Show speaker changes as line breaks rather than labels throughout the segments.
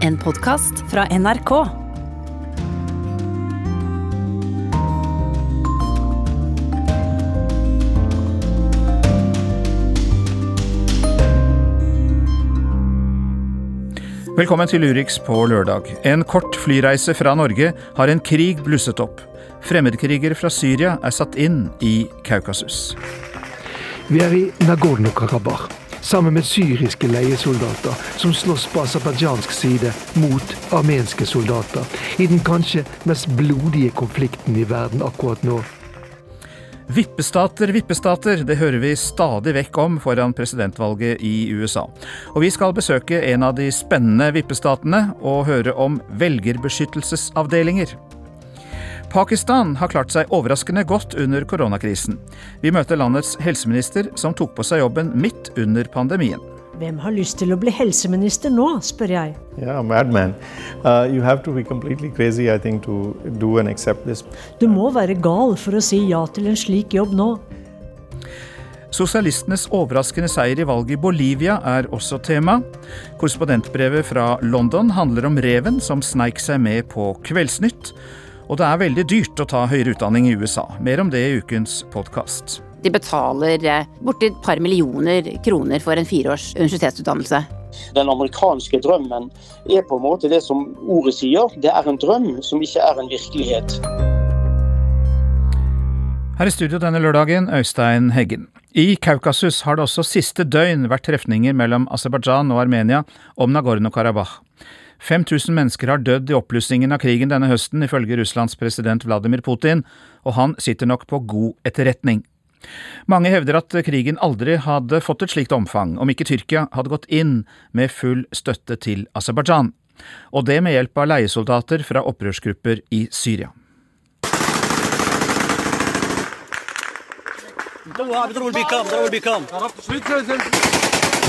En podkast fra NRK.
Velkommen til Urix på lørdag. En kort flyreise fra Norge har en krig blusset opp. Fremmedkrigere fra Syria er satt inn i Kaukasus.
Vi er i Nagorno-Karabakh sammen med syriske leiesoldater som slåss på aserbajdsjansk side mot armenske soldater i den kanskje mest blodige konflikten i verden akkurat nå.
Vippestater, vippestater, det hører vi stadig vekk om foran presidentvalget i USA. Og vi skal besøke en av de spennende vippestatene og høre om velgerbeskyttelsesavdelinger. Pakistan har klart seg overraskende godt under koronakrisen. Vi møter landets helseminister, som tok på seg jobben midt under pandemien.
Hvem har lyst til å bli helseminister nå, spør jeg.
Yeah, madman. Uh, you have to be completely crazy, I think, to do and accept this.
Du må være gal for å si ja til en slik jobb nå.
Sosialistenes overraskende seier i valget i Bolivia er også tema. Korrespondentbrevet fra London handler om reven som sneik seg med på Kveldsnytt. Og det er veldig dyrt å ta høyere utdanning i USA. Mer om det i ukens podkast.
De betaler eh, borti et par millioner kroner for en fireårs universitetsutdannelse.
Den amerikanske drømmen er på en måte det som ordet sier. Det er en drøm som ikke er en virkelighet.
Her i studio denne lørdagen, Øystein Heggen. I Kaukasus har det også siste døgn vært trefninger mellom Aserbajdsjan og Armenia om Nagorno-Karabakh. 5000 mennesker har dødd i oppblussingen av krigen denne høsten, ifølge Russlands president Vladimir Putin, og han sitter nok på god etterretning. Mange hevder at krigen aldri hadde fått et slikt omfang om ikke Tyrkia hadde gått inn med full støtte til Aserbajdsjan, og det med hjelp av leiesoldater fra opprørsgrupper i Syria.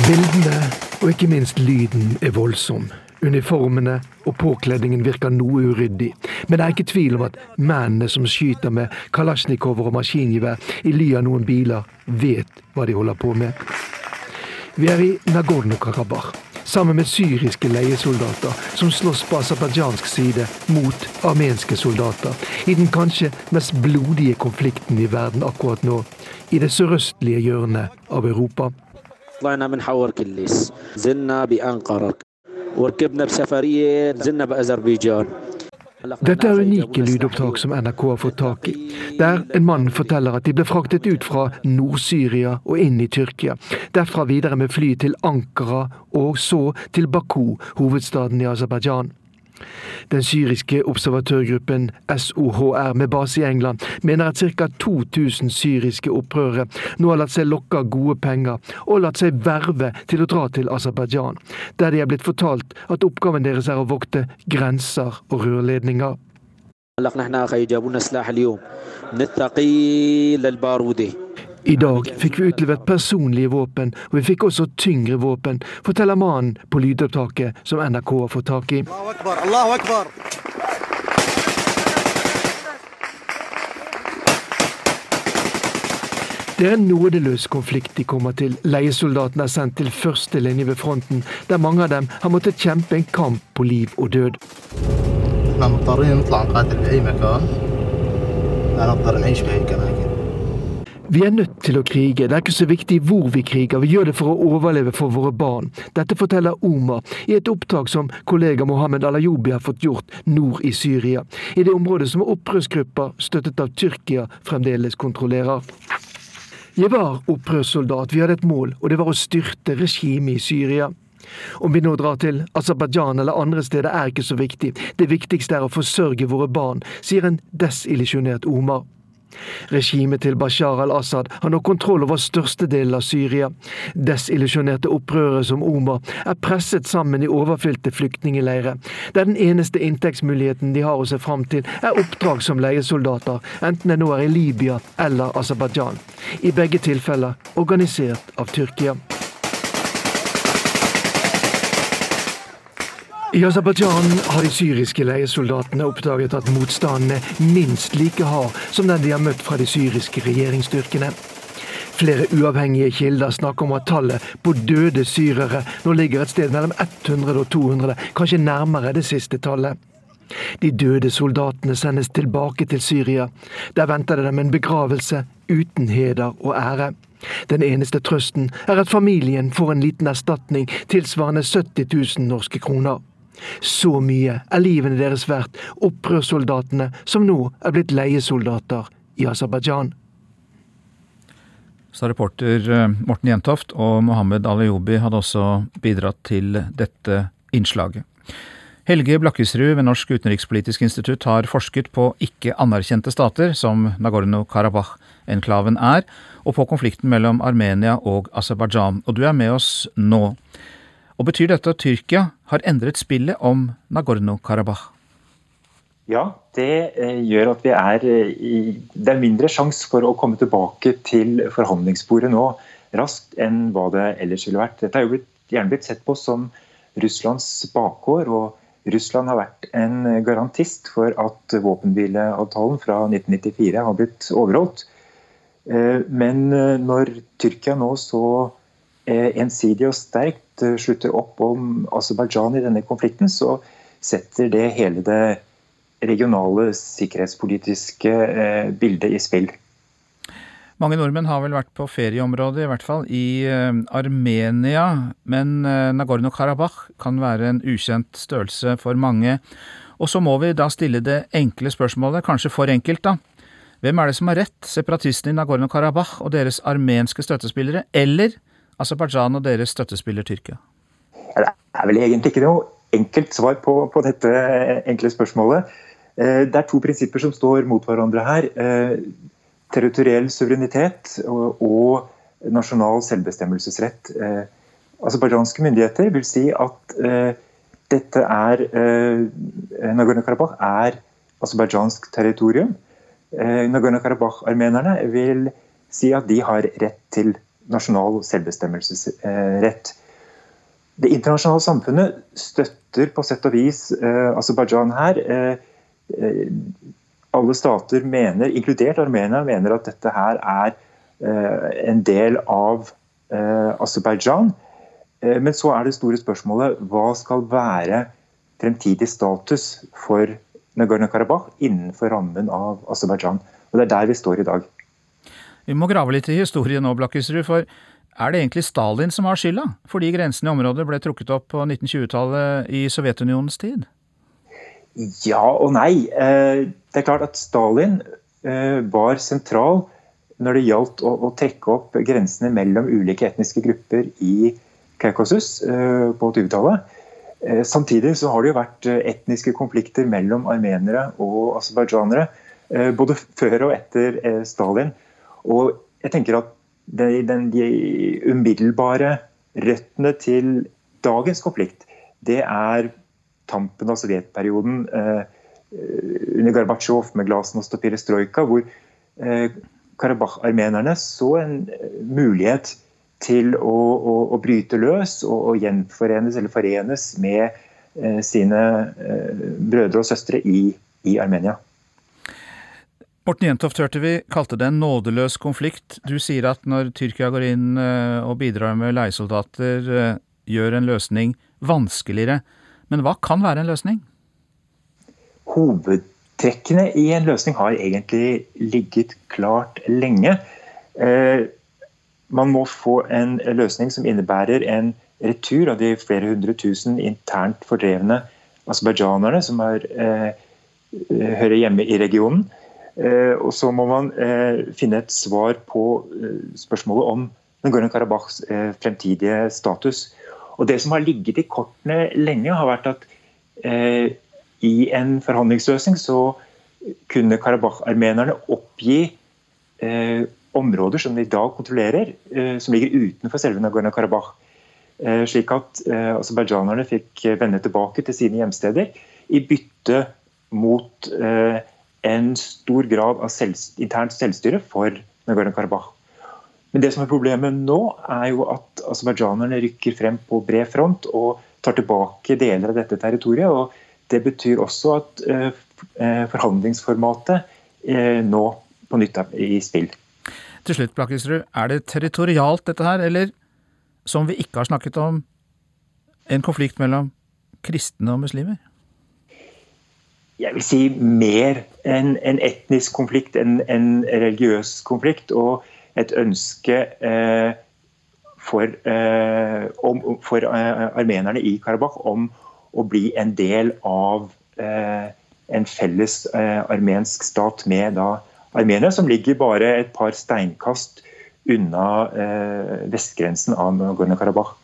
Bildene og ikke minst lyden er voldsom. Uniformene og påkledningen virker noe uryddig, men det er ikke tvil om at mennene som skyter med kalasjnikover og maskingevær i ly av noen biler, vet hva de holder på med. Vi er i Nagorno-Karabakh sammen med syriske leiesoldater som slåss på aserbajdsjansk side mot armenske soldater i den kanskje mest blodige konflikten i verden akkurat nå, i det sørøstlige hjørnet av Europa.
طلعنا من حور كليس زلنا بأنقرة وركبنا بسفرية نزلنا بأذربيجان
Dette er unike lydopptak som NRK har fått tak i, der en mann forteller at de ble fraktet ut fra Nord-Syria og inn i Tyrkia, derfra videre med fly til Ankara og så til Baku, hovedstaden i Aserbajdsjan. Den syriske observatørgruppen SOHR med base i England mener at ca. 2000 syriske opprørere nå har latt seg lokke av gode penger og latt seg verve til å dra til Aserbajdsjan, der de er blitt fortalt at oppgaven deres er å vokte grenser og rørledninger.
هلا نحن اخي جابوا لنا سلاح اليوم من الثقيل للبارودي
i dag fikk vi utlevert personlige våpen, og vi fikk også tyngre våpen, forteller mannen på lydopptaket som NRK har fått tak i. Allahu akbar, Det er en nådeløs konflikt de kommer til. Leiesoldatene er sendt til første linje ved fronten, der mange av dem har måttet kjempe en kamp på liv og død.
Vi
vi er nødt til å krige. Det er ikke så viktig hvor vi kriger, vi gjør det for å overleve for våre barn. Dette forteller Omar i et opptak som kollega Mohammed Alayobi har fått gjort nord i Syria, i det området som opprørsgrupper støttet av Tyrkia fremdeles kontrollerer. Jeg var opprørssoldat, vi hadde et mål, og det var å styrte regimet i Syria. Om vi nå drar til Aserbajdsjan eller andre steder er ikke så viktig, det viktigste er å forsørge våre barn, sier en desillusjonert Omar. Regimet til Bashar al-Assad har nå kontroll over størstedelen av Syria. Desillusjonerte opprørere som Omar er presset sammen i overfylte flyktningleirer, der den eneste inntektsmuligheten de har å se fram til, er oppdrag som leiesoldater, enten det nå er i Libya eller Aserbajdsjan. I begge tilfeller organisert av Tyrkia. I Aserbajdsjan har de syriske leiesoldatene oppdaget at motstanden er minst like hard som den de har møtt fra de syriske regjeringsstyrkene. Flere uavhengige kilder snakker om at tallet på døde syrere nå ligger et sted mellom 100 og 200, kanskje nærmere det siste tallet. De døde soldatene sendes tilbake til Syria. Der venter det dem en begravelse uten heder og ære. Den eneste trøsten er at familien får en liten erstatning tilsvarende 70 000 norske kroner. Så mye er livene deres verdt, opprørssoldatene som nå er blitt leiesoldater i Aserbajdsjan.
Sa reporter eh, Morten Jentoft, og Mohammed Alayobi hadde også bidratt til dette innslaget. Helge Blakkesrud ved Norsk utenrikspolitisk institutt har forsket på ikke-anerkjente stater, som Nagorno-Karabakh-enklaven er, og på konflikten mellom Armenia og Aserbajdsjan. Og du er med oss nå. Og Betyr dette at Tyrkia har endret spillet om Nagorno-Karabakh?
Ja, det eh, gjør at vi er eh, i Det er mindre sjanse for å komme tilbake til forhandlingsbordet nå raskt enn hva det ellers ville vært. Dette er jo blitt, gjerne blitt sett på som Russlands bakgård. og Russland har vært en garantist for at våpenhvileavtalen fra 1994 har blitt overholdt. Eh, men når Tyrkia nå så ensidig og sterkt Eh, slutter opp om Aserbajdsjan i denne konflikten, så setter det hele det regionale sikkerhetspolitiske eh, bildet i spill.
Mange nordmenn har vel vært på ferieområdet, i hvert fall i eh, Armenia. Men Nagorno-Karabakh kan være en ukjent størrelse for mange. Og så må vi da stille det enkle spørsmålet, kanskje for enkelt, da. Hvem er det som har rett, separatistene i Nagorno-Karabakh og deres armenske støttespillere, eller Aserbajdsjan og deres støttespiller Tyrkia?
Det er vel egentlig ikke noe enkelt svar på, på dette enkle spørsmålet. Eh, det er to prinsipper som står mot hverandre her. Eh, territoriell suverenitet og, og nasjonal selvbestemmelsesrett. Eh, aserbajdsjanske myndigheter vil si at dette er Nagorno-Karabakh er aserbajdsjansk territorium. Nagorno-Karabakh-armenerne vil si at de har rett til nasjonal selvbestemmelsesrett. Det internasjonale samfunnet støtter på sett og vis eh, Aserbajdsjan her. Eh, eh, alle stater mener, inkludert Armenia, mener at dette her er eh, en del av eh, Aserbajdsjan. Eh, men så er det store spørsmålet hva skal være fremtidig status for Nagorno-Karabakh innenfor rammen av Aserbajdsjan. Og Det er der vi står i dag.
Vi må grave litt i historien nå, Blakkesrud, for er det egentlig Stalin som har skylda fordi grensene i området ble trukket opp på 1920-tallet i Sovjetunionens tid?
Ja og nei. Eh, det er klart at Stalin eh, var sentral når det gjaldt å, trekke opp grensene mellom ulike etniske grupper i Kaukasus eh, på 20-tallet. Samtidig så har det jo vært etniske konflikter mellom armenere og aserbajdsjanere både før og etter Stalin. Og jeg tenker at de, de umiddelbare røttene til dagens konflikt, det er tampen av sovjetperioden eh, under Gorbatsjov med glasnost og perestrojka, hvor eh, Karabakh-armenerne så en eh, mulighet til å, å, å bryte løs og, og, gjenforenes eller forenes med eh, sine eh, brødre og søstre i, i Armenia.
Morten Jentoft hørte vi kalte det en nådeløs konflikt. Du sier at når Tyrkia går inn eh, og bidrar med leiesoldater, eh, gjør en løsning vanskeligere. Men hva kan være en løsning?
Hovedtrekkene i en løsning har egentlig ligget klart lenge. Eh, man må få en løsning som innebærer en retur av de flere hundre tusen internt fordrevne aserbajdsjanerne som er, hører hjemme i regionen. Eh, og så må man eh, finne et svar på eh, spørsmålet om Nagorno-Karabakhs fremtidige status. Og Det som har ligget i kortene lenge, har vært at i en forhandlingsløsning så kunne Karabakh-armenerne oppgi områder som de i dag kontrollerer, som ligger utenfor selve Nagorno-Karabakh. Slik at aserbajdsjanerne fikk vende tilbake til sine hjemsteder i bytte mot eh, en stor grad av selv, internt selvstyre for Nagorno-Karabakh. Men det som er problemet nå, er jo at aserbajdsjanerne rykker frem på bred front og tar tilbake deler av dette territoriet. og Det betyr også at eh, forhandlingsformatet eh, nå på nytt er i spill.
til slutt, Blakkesrud. er det territorialt dette her, eller som vi ikke har snakket om, en konflikt mellom kristne og muslimer?
Jeg vil si mer enn en etnisk konflikt, en, en religiøs konflikt. Og et ønske eh, for, eh, om, for eh, armenerne i Karabakh om å bli en del av eh, en felles eh, armensk stat med da, Armenia, som ligger bare et par steinkast unna eh, vestgrensen av Nagorno-Karabakh.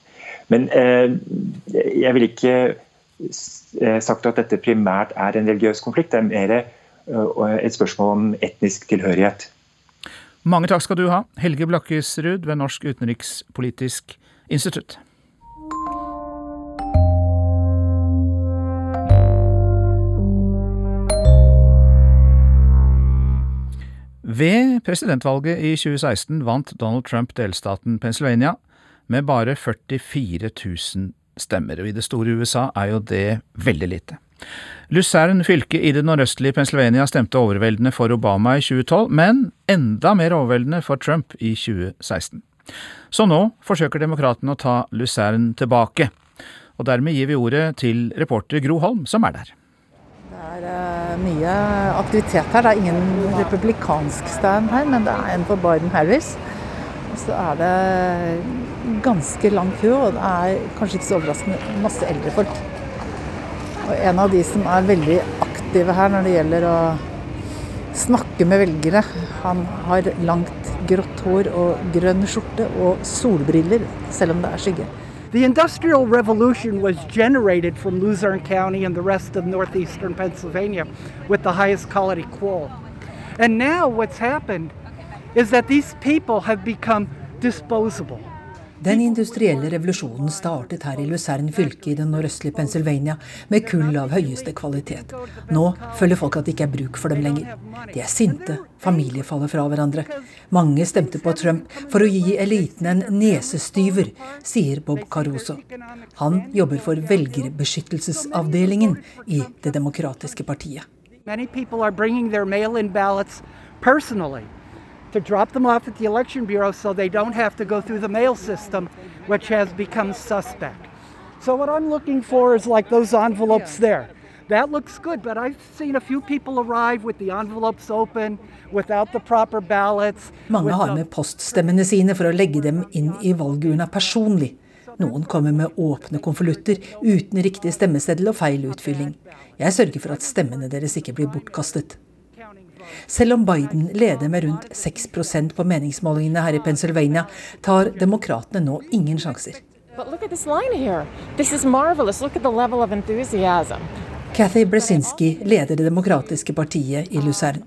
Men jeg vil ikke sagt at dette primært er en religiøs konflikt. Det er mer et spørsmål om etnisk tilhørighet.
Mange takk skal du ha, Helge Blakkesrud ved Norsk utenrikspolitisk institutt. Ved presidentvalget i 2016 vant Donald Trump delstaten Pennsylvania med bare 44 000 stemmer, og i det store USA er jo det veldig lite. Lucerne fylke i det nordøstlige Pennsylvania stemte overveldende for Obama i 2012, men enda mer overveldende for Trump i 2016. Så nå forsøker demokratene å ta Lucerne tilbake. Og dermed gir vi ordet til reporter Gro Holm, som er der.
Det er uh, mye aktivitet her. Det er ingen republikansk stand her, men det er en for Biden-Harris. Så er det ganske lang kø, og det er kanskje ikke så overraskende masse eldre folk. Og en av de som er veldig aktive her når det gjelder å snakke med velgere, han har langt grått hår og grønn skjorte og solbriller, selv om det er skygge.
The Industrial Revolution was generated from Luzerne County and the rest of northeastern Pennsylvania with the highest quality coal. And now what's happened is that these people have become disposable.
Den industrielle revolusjonen startet her i Luzern fylke i det nordøstlige Pennsylvania med kull av høyeste kvalitet. Nå føler folk at det ikke er bruk for dem lenger. De er sinte, familier faller fra hverandre. Mange stemte på Trump for å gi eliten en nesestyver, sier Bob Caruso. Han jobber for velgerbeskyttelsesavdelingen i Det demokratiske partiet.
Many people are bringing their mail-in ballots personally to drop them off at the Election Bureau so they don't have to go through the mail system, which has become suspect. So what I'm looking for is like those envelopes there. That looks good, but I've seen a few people arrive with the envelopes open, without the proper ballots.
Mange har med poststemmene sine for å legge dem inn i valgurna personlig. Noen kommer med åpne konvolutter uten riktig stemmeseddel og feil utfylling. Jeg sørger for at stemmene deres ikke blir bortkastet. Selv om Biden leder med rundt 6% på meningsmålingene her i Pennsylvania, tar demokratene nå ingen sjanser. Kathy Bresinski leder Det demokratiske partiet i Luzern.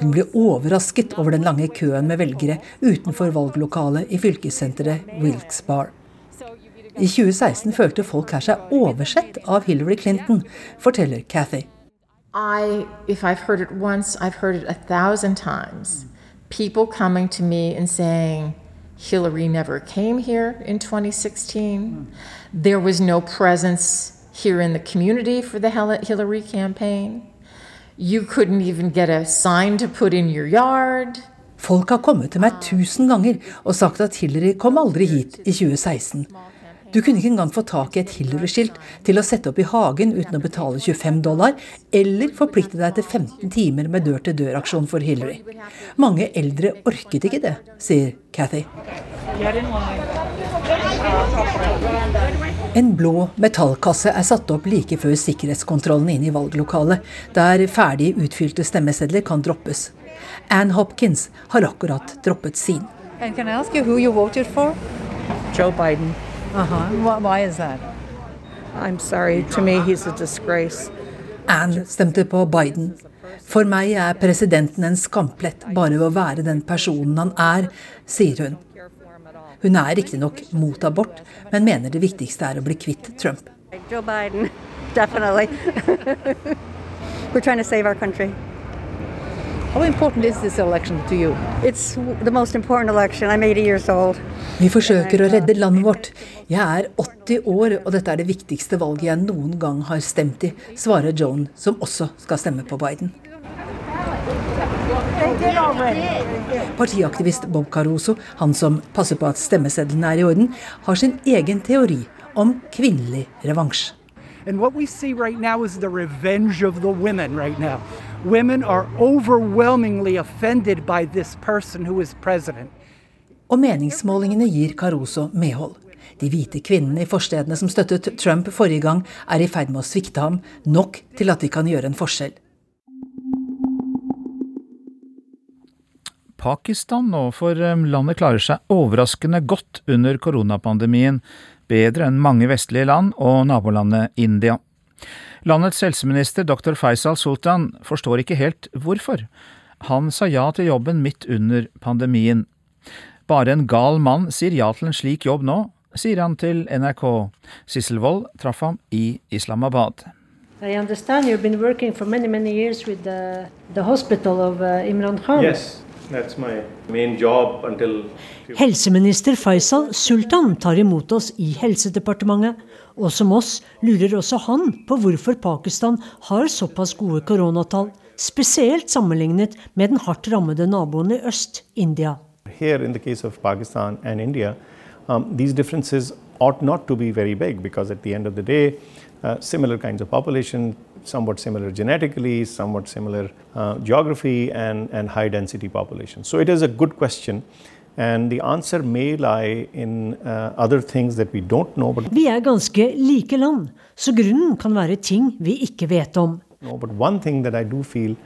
Hun ble overrasket over den lange køen med velgere utenfor valglokalet i fylkessenteret Wilkes-Bar. I 2016 følte folk her seg oversett av Hillary Clinton, forteller Kathy.
I, if I've heard it once, I've heard it a thousand times. People coming to me and saying, Hillary never came here in 2016. There was no presence here in the community for the Hillary campaign. You couldn't even get a sign to put in your yard.
Folk har kommet til meg ah. tusen ganger og sagt at Hillary kom aldri hit i 2016. Du kunne ikke engang få tak i et Hillary-skilt til å sette opp i hagen uten å betale 25 dollar, eller forplikte deg til 15 timer med dør-til-dør-aksjon for Hillary. Mange eldre orket ikke det, sier Cathy. En blå metallkasse er satt opp like før sikkerhetskontrollen inn i valglokalet, der ferdig utfylte stemmesedler kan droppes. Ann Hopkins har akkurat droppet sin.
Joe Biden.
Uh-huh. Why is that?
I'm sorry, to me he's a disgrace.
Anne stemte på Biden. For meg er presidenten en skamplett bare ved å være den personen han er, sier hun. Hun er riktignok mot abort, men mener det viktigste er å bli kvitt Trump.
Joe Biden, definitely. We're trying to save our country.
Vi forsøker å redde landet vårt. Jeg er 80 år, og dette er det viktigste valget jeg noen gang har stemt i, svarer Joan, som også skal stemme på Biden. Partiaktivist Bob Caruso, han som passer på at stemmeseddelen er i orden, har sin egen teori om kvinnelig revansj.
And what we see right now is the revenge of the women right now. Women are overwhelmingly offended by this person who is president.
Og meningsmålingene gir Caruso medhold. De hvite kvinnene i forstedene som støttet Trump forrige gang, er i ferd med å svikte ham, nok til at de kan gjøre en forskjell.
Pakistan nå, for um, landet klarer seg overraskende godt under koronapandemien, bedre enn mange vestlige land og nabolandet India. Landets helseminister dr. Faisal Sultan forstår ikke helt hvorfor. Han sa ja til jobben midt under pandemien. Bare en gal mann sier ja til en slik jobb nå, sier han til NRK. Sissel Wold traff ham i Islamabad.
I understand you've been working for many, many years with the, the hospital of uh, Imran Khan.
Yes, that's my main job until.
Helseminister Faisal Sultan tar imot oss i Helsedepartementet. Og som oss lurer også han på hvorfor Pakistan har såpass gode koronatall, spesielt sammenlignet med den hardt rammede naboen i øst, India.
Here, in the case of Pakistan and India, um, these differences ought not to be very big because at the end of the day, uh, similar kinds of population, somewhat similar genetically, somewhat similar uh, geography, and, and high density population. So it is a good question. And the answer may lie in uh, other things that we don't know. But
Vi er ganske like land, så grunnen kan være ting vi ikke vet om.
No, but one thing that I do feel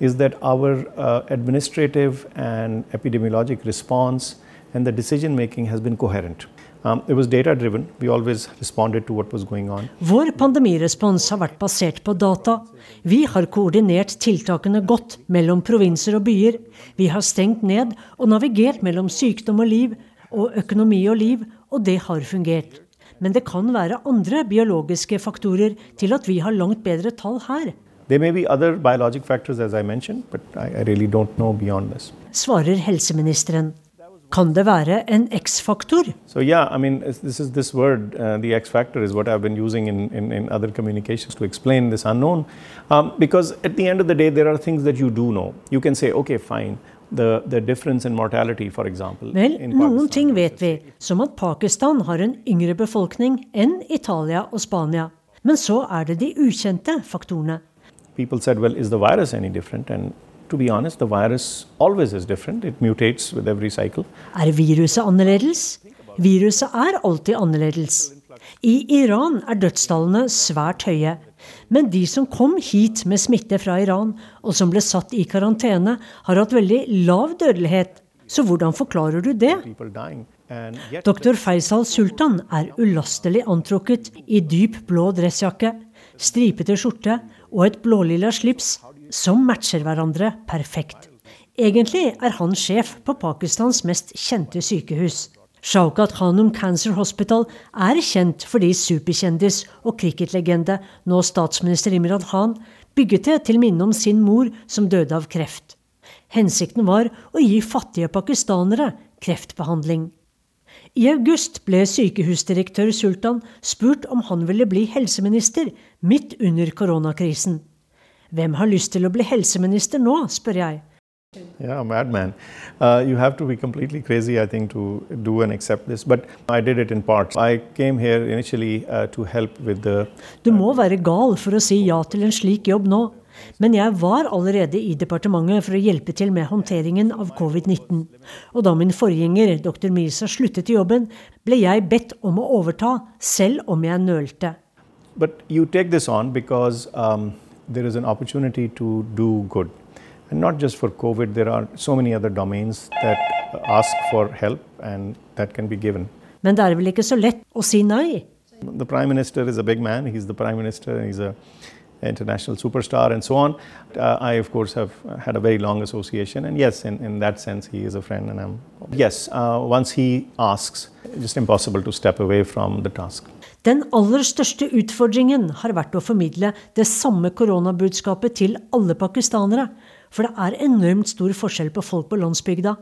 is that our uh, administrative and epidemiologic response and the decision making has been coherent. Um, it was data driven. We always responded to what was going on.
Vår pandemirespons har vært basert på data. Vi har koordinert tiltakene godt mellom provinser og byer. Vi har stengt ned og navigert mellom sykdom og liv og økonomi og liv, og det har fungert. Men det kan være andre biologiske faktorer til at vi har langt bedre tall her.
There may be other biologic factors, I I, I really don't know beyond this.
Svarer helseministeren. Kan det være en X-faktor?
So yeah, I mean, this is this word, uh, the X factor, is what I've been using in, in, in other communications to explain this unknown. Um, because at the end of the day, there are things that you do know. You can say, okay, fine. The, the difference in mortality, for example.
Vel, noen ting vet vi, som at Pakistan har en yngre befolkning enn Italia og Spania. Men så er det de ukjente faktorene.
People said, well, is the virus any different? And to be honest, the virus always is different. It mutates with every cycle.
Er viruset annerledes? Viruset er alltid annerledes. I Iran er dødstallene svært høye. Men de som kom hit med smitte fra Iran, og som ble satt i karantene, har hatt veldig lav dødelighet. Så hvordan forklarer du det? Dr. Faisal Sultan er ulastelig antrukket i dyp blå dressjakke, stripete skjorte og et blålilla slips som matcher hverandre perfekt. Egentlig er han sjef på Pakistans mest kjente sykehus. Shaukat Khanum Cancer Hospital er kjent fordi superkjendis og cricketlegende, nå statsminister Imran Khan, bygget det til minne om sin mor som døde av kreft. Hensikten var å gi fattige pakistanere kreftbehandling. I august ble sykehusdirektør Sultan spurt om han ville bli helseminister midt under koronakrisen. Hvem har lyst til å bli helseminister nå, spør jeg.
Yeah, madman. Uh, you have to be completely crazy, I think, to do and accept this. But I did it in parts. I came here initially uh, to help with the.
Du må være gal for å si ja til en slik jobb nå. Men jeg var allerede i departementet for å hjelpe til med håndteringen av covid-19. Og da min forgjenger, dr. Mirza, sluttet i jobben, ble jeg bedt om å overta, selv om jeg nølte.
But you take this on because um, there is an opportunity to do good. And not just for COVID, there are so many other domains that ask for help and that can be given.
Men det er vel ikke så lett å si nei?
The Prime Minister is a big man. He's the Prime Minister. He's a international superstar and so on. Uh, I, of course, have had a very long association. And yes, in, in that sense, he is a friend. And I'm, yes, uh, once he asks, it's just impossible to step away from the task.
Den aller største utfordringen har vært å formidle det samme koronabudskapet til alle pakistanere. For det er enormt stor forskjell på folk på landsbygda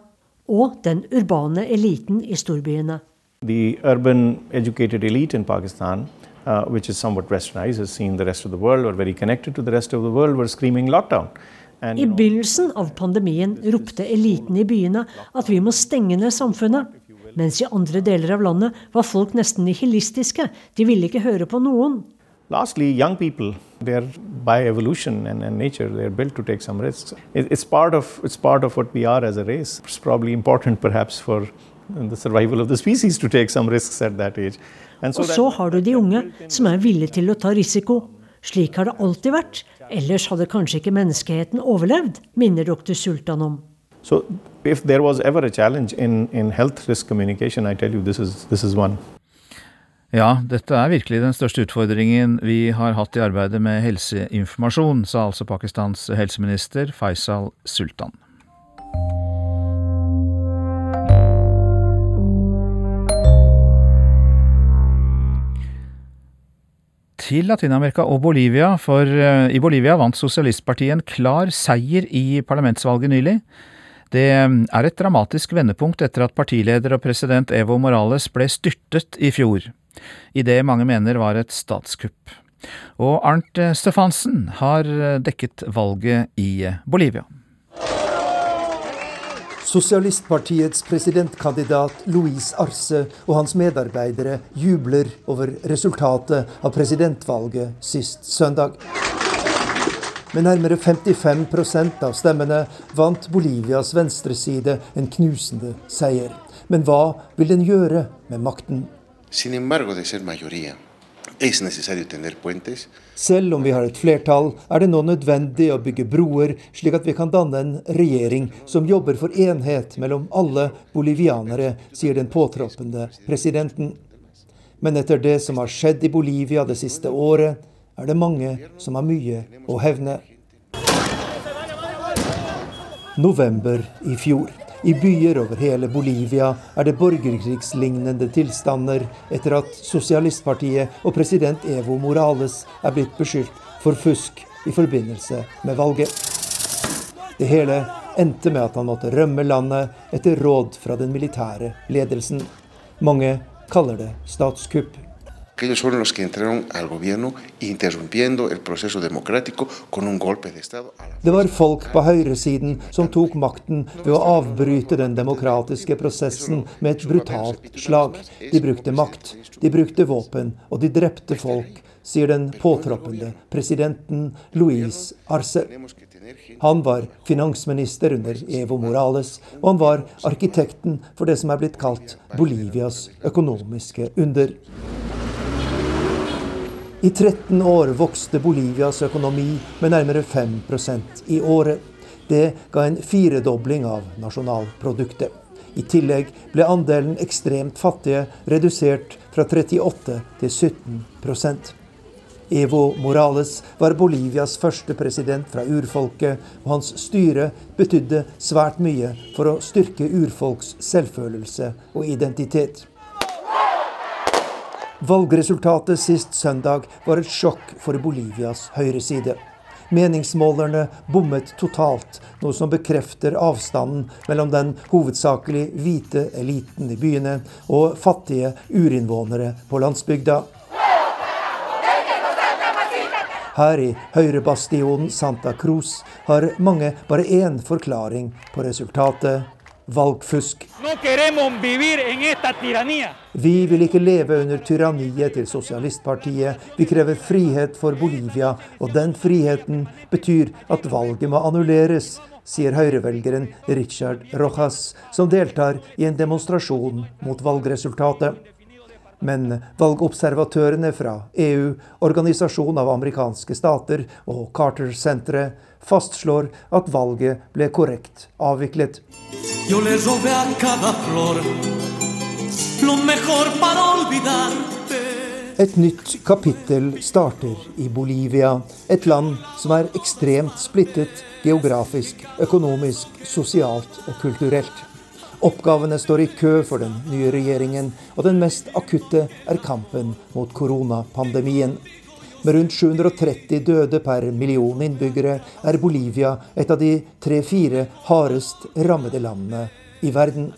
og den urbane eliten i storbyene.
The urban educated elite in Pakistan, uh, which is somewhat westernized, has seen the rest of the world or very connected to the rest of the world, were screaming lockdown.
I begynnelsen av pandemien ropte eliten i byene at vi må stenge ned samfunnet. Mens i andre deler av landet var folk nesten nihilistiske. De ville ikke høre på noen.
Lastly, young people, they're by evolution and, and nature, they're built to take some risks. It, it's, part of, it's part of what we are as a race. It's probably important perhaps for the survival of the species to take some risks at that age.
And so Og så har du de unge som er villige til å ta risiko. Slik har det alltid vært. Ellers hadde kanskje ikke menneskeheten overlevd, minner dr. Sultan om.
So if there was ever a challenge in, in health risk communication, I tell you this is, this is one.
Ja, dette er virkelig den største utfordringen vi har hatt i arbeidet med helseinformasjon, sa altså Pakistans helseminister Faisal Sultan. til Latin-Amerika og Bolivia, for eh, i Bolivia vant sosialistpartiet en klar seier i parlamentsvalget nylig. Det er et dramatisk vendepunkt etter at partileder og president Evo Morales ble styrtet i fjor, i det mange mener var et statskupp. Og Arnt Stefansen har dekket valget i Bolivia.
Sosialistpartiets presidentkandidat Luis Arce og hans medarbeidere jubler over resultatet av presidentvalget sist søndag. Med nærmere 55% av stemmene vant Bolivias venstreside en knusende seier. Men hva vil den gjøre med makten? Selv om vi har et flertall, er det nå nødvendig å bygge broer, slik at vi kan danne en regjering som jobber for enhet mellom alle bolivianere, sier den påtroppende presidenten. Men etter det som har skjedd i Bolivia det siste året, er det mange som har mye å hevne. November i fjor. I byer over hele Bolivia er det borgerkrigslignende tilstander etter at sosialistpartiet og president Evo Morales er blitt beskyldt for fusk i forbindelse med valget. Det hele endte med at han måtte rømme landet etter råd fra den militære ledelsen. Mange kaller det statskupp que ellos fueron los que entraron al gobierno interrumpiendo el proceso democrático con un golpe de Estado. Det var folk på høyresiden som tok makten ved å avbryte den demokratiske prosessen med et brutalt slag. De brukte makt, de brukte våpen, og de drepte folk, sier den påtroppende presidenten Luis Arce. Han var finansminister under Evo Morales, og han var arkitekten for det som er blitt kalt Bolivias økonomiske under. I 13 år vokste Bolivias økonomi med nærmere 5% i året. Det ga en firedobling av nasjonalproduktet. I tillegg ble andelen ekstremt fattige redusert fra 38 til 17% Evo Morales var Bolivias første president fra urfolket, og hans styre betydde svært mye for å styrke urfolks selvfølelse og identitet. Valgresultatet sist søndag var et sjokk for Bolivias høyreside. Meningsmålerne bommet totalt, noe som bekrefter avstanden mellom den hovedsakelig hvite eliten i byene og fattige urinnvånere på landsbygda. Her i høyrebastionen Santa Cruz har mange bare én forklaring på resultatet valgfusk. Vi vil ikke leve under tyranniet til sosialistpartiet. Vi krever frihet for Bolivia, og den friheten betyr at valget må annulleres, sier høyrevelgeren Richard Rojas, som deltar i en demonstrasjon mot valgresultatet. Men valgobservatørene fra EU, Organisasjon av amerikanske stater og Carter-senteret fastslår at valget ble korrekt avviklet. Et nytt kapittel starter i Bolivia, et land som er ekstremt splittet geografisk, økonomisk, sosialt og kulturelt. Oppgavene står i kø for den nye regjeringen, og den mest akutte er kampen mot koronapandemien. Med rundt 730 døde per million innbyggere er Bolivia et av de tre-fire hardest rammede landene i verden.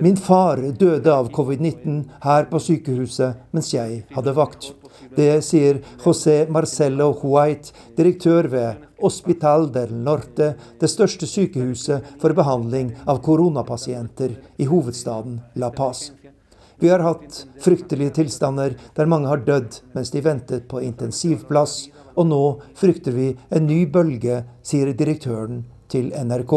Min far døde av covid-19 her på sykehuset mens jeg hadde vakt. Det sier José Marcelo White, direktør ved Hospital del Norte, det største sykehuset for behandling av koronapasienter i hovedstaden La Paz. Vi har hatt fryktelige tilstander der mange har dødd mens de ventet på intensivplass, og nå frykter vi en ny bølge, sier direktøren til NRK.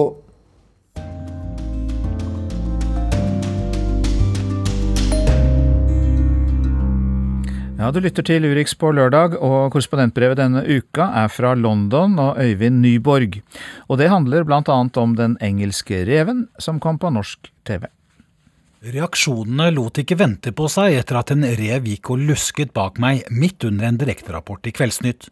Ja, Du lytter til Urix på lørdag, og korrespondentbrevet denne uka er fra London og Øyvind Nyborg. Og det handler bl.a. om den engelske reven som kom på norsk TV.
Reaksjonene lot ikke vente på seg etter at en rev gikk og lusket bak meg midt under en direkterapport i Kveldsnytt.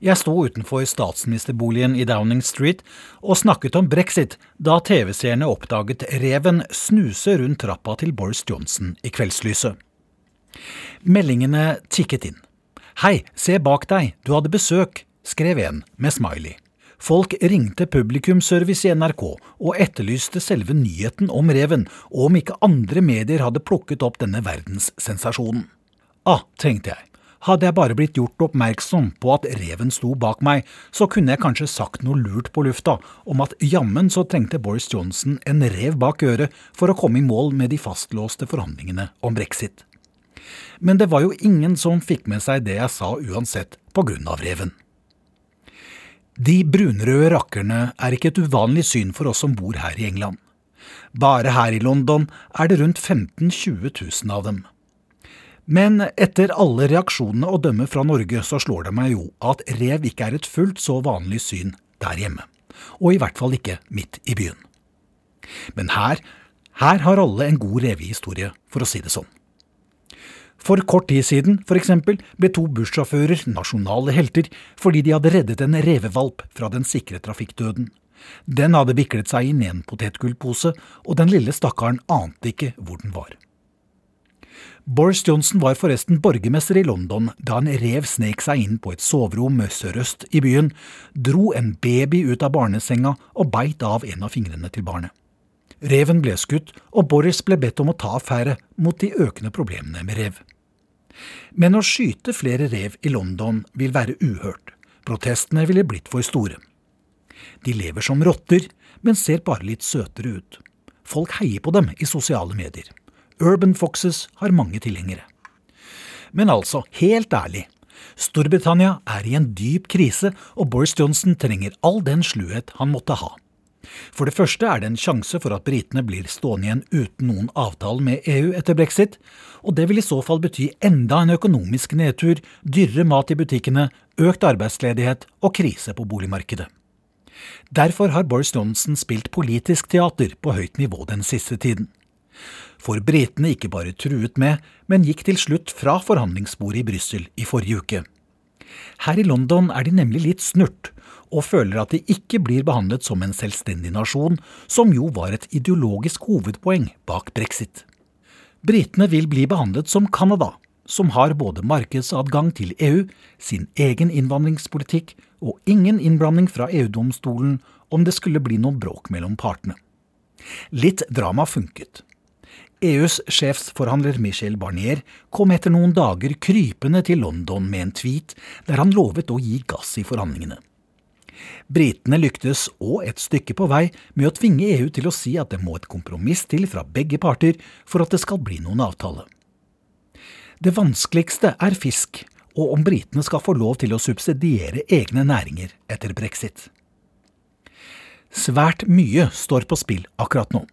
Jeg sto utenfor statsministerboligen i Downing Street og snakket om brexit da TV-seerne oppdaget reven snuse rundt trappa til Boris Johnson i kveldslyset. Meldingene tikket inn. Hei, se bak deg, du hadde besøk, skrev en med smiley. Folk ringte publikumsservice i NRK og etterlyste selve nyheten om reven, og om ikke andre medier hadde plukket opp denne verdenssensasjonen. Ah, tenkte jeg, hadde jeg bare blitt gjort oppmerksom på at reven sto bak meg, så kunne jeg kanskje sagt noe lurt på lufta om at jammen så trengte Boris Johnson en rev bak øret for å komme i mål med de fastlåste forhandlingene om brexit. Men det var jo ingen som fikk med seg det jeg sa uansett, på grunn av reven. De brunrøde rakkerne er ikke et uvanlig syn for oss som bor her i England. Bare her i London er det rundt 15 000-20 000 av dem. Men etter alle reaksjonene å dømme fra Norge, så slår det meg jo at rev ikke er et fullt så vanlig syn der hjemme. Og i hvert fall ikke midt i byen. Men her, her har alle en god revehistorie, for å si det sånn. For kort tid siden eksempel, ble to bussjåfører nasjonale helter fordi de hadde reddet en revevalp fra den sikre trafikkdøden. Den hadde viklet seg inn i en potetgullpose, og den lille stakkaren ante ikke hvor den var. Boris Johnson var forresten borgermester i London da en rev snek seg inn på et soverom sørøst i byen, dro en baby ut av barnesenga og beit av en av fingrene til barnet. Reven ble skutt, og Boris ble bedt om å ta affære mot de økende problemene med rev. Men å skyte flere rev i London vil være uhørt. Protestene ville blitt for store. De lever som rotter, men ser bare litt søtere ut. Folk heier på dem i sosiale medier. Urban Foxes har mange tilhengere. Men altså, helt ærlig, Storbritannia er i en dyp krise, og Boris Johnson trenger all den sluhet han måtte ha. For det første er det en sjanse for at britene blir stående igjen uten noen avtale med EU etter brexit, og det vil i så fall bety enda en økonomisk nedtur, dyrere mat i butikkene, økt arbeidsledighet og krise på boligmarkedet. Derfor har Boris Johnson spilt politisk teater på høyt nivå den siste tiden. For britene ikke bare truet med, men gikk til slutt fra forhandlingsbordet i Brussel i forrige uke. Her i London er de nemlig litt snurt, og føler at de ikke blir behandlet som en selvstendig nasjon, som jo var et ideologisk hovedpoeng bak brexit. Britene vil bli behandlet som Canada, som har både markedsadgang til EU, sin egen innvandringspolitikk og ingen innblanding fra EU-domstolen om det skulle bli noe bråk mellom partene. Litt drama funket. EUs sjefsforhandler Michel Barnier kom etter noen dager krypende til London med en tweet der han lovet å gi gass i forhandlingene. Britene lyktes òg et stykke på vei med å tvinge EU til å si at det må et kompromiss til fra begge parter for at det skal bli noen avtale. Det vanskeligste er fisk, og om britene skal få lov til å subsidiere egne næringer etter brexit. Svært mye står på spill akkurat nå.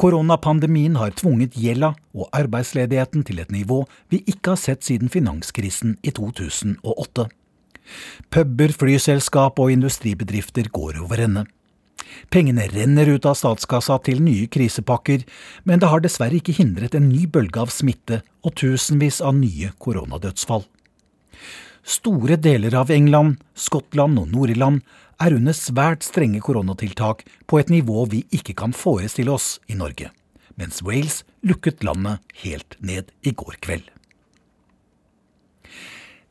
Koronapandemien har tvunget gjelda og arbeidsledigheten til et nivå vi ikke har sett siden finanskrisen i 2008. Puber, flyselskap og industribedrifter går over ende. Pengene renner ut av statskassa til nye krisepakker, men det har dessverre ikke hindret en ny bølge av smitte og tusenvis av nye koronadødsfall. Store deler av England, Skottland og Nord-Irland er under svært strenge koronatiltak på et nivå vi ikke kan forestille oss i Norge, mens Wales lukket landet helt ned i går kveld.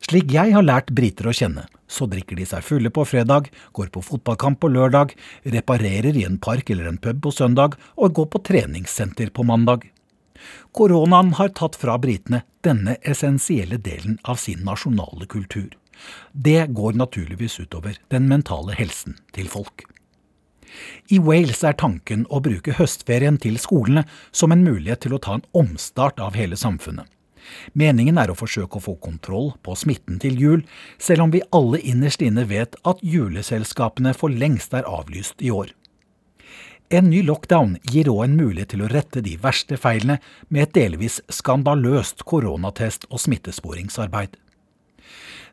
Slik jeg har lært briter å kjenne, så drikker de seg fulle på fredag, går på fotballkamp på lørdag, reparerer i en park eller en pub på søndag og går på treningssenter på mandag. Koronaen har tatt fra britene denne essensielle delen av sin nasjonale kultur. Det går naturligvis utover den mentale helsen til folk. I Wales er tanken å bruke høstferien til skolene som en mulighet til å ta en omstart av hele samfunnet. Meningen er å forsøke å få kontroll på smitten til jul, selv om vi alle innerst inne vet at juleselskapene for lengst er avlyst i år. En ny lockdown gir òg en mulighet til å rette de verste feilene med et delvis skandaløst koronatest- og smittesporingsarbeid.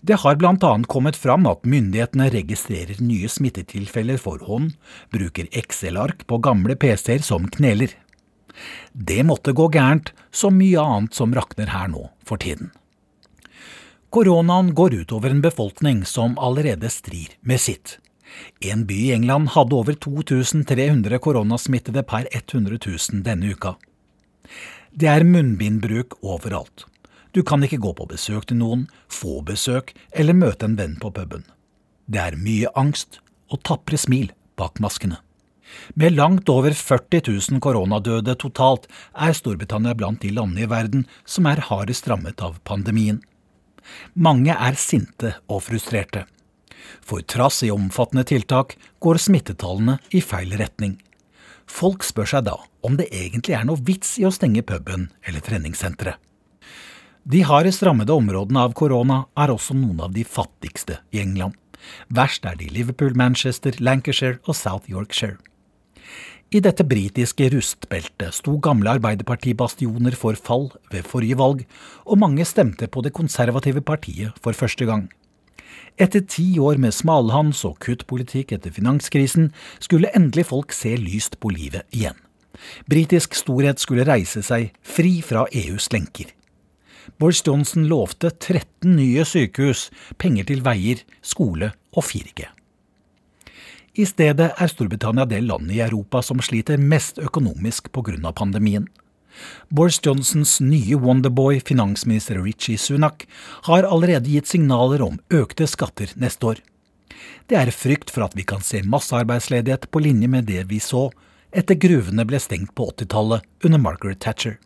Det har bl.a. kommet fram at myndighetene registrerer nye smittetilfeller for hånd, bruker Excel-ark på gamle PC-er som kneler. Det måtte gå gærent, som mye annet som rakner her nå for tiden. Koronaen går utover en befolkning som allerede strir med sitt. En by i England hadde over 2300 koronasmittede per 100 000 denne uka. Det er munnbindbruk overalt. Du kan ikke gå på besøk til noen, få besøk eller møte en venn på puben. Det er mye angst og tapre smil bak maskene. Med langt over 40 000 koronadøde totalt er Storbritannia blant de landene i verden som er hardest rammet av pandemien. Mange er sinte og frustrerte. For trass i omfattende tiltak går smittetallene i feil retning. Folk spør seg da om det egentlig er noe vits i å stenge puben eller treningssenteret. De hardest rammede områdene av korona er også noen av de fattigste i England. Verst er de Liverpool, Manchester, Lancashire og South Yorkshire. I dette britiske rustbeltet sto gamle Arbeiderpartibastioner for fall ved forrige valg, og mange stemte på det konservative partiet for første gang. Etter ti år med smalhans og kuttpolitikk etter finanskrisen skulle endelig folk se lyst på livet igjen. Britisk storhet skulle reise seg fri fra EUs lenker. Boris Johnson lovte 13 nye sykehus, penger til veier, skole og 4G. I stedet er Storbritannia det landet i Europa som sliter mest økonomisk pga. pandemien. Boris Johnsons nye Wonderboy, finansminister Richie Sunak, har allerede gitt signaler om økte skatter neste år. Det er frykt for at vi kan se massearbeidsledighet på linje med det vi så etter gruvene ble stengt på 80-tallet under Margaret Thatcher.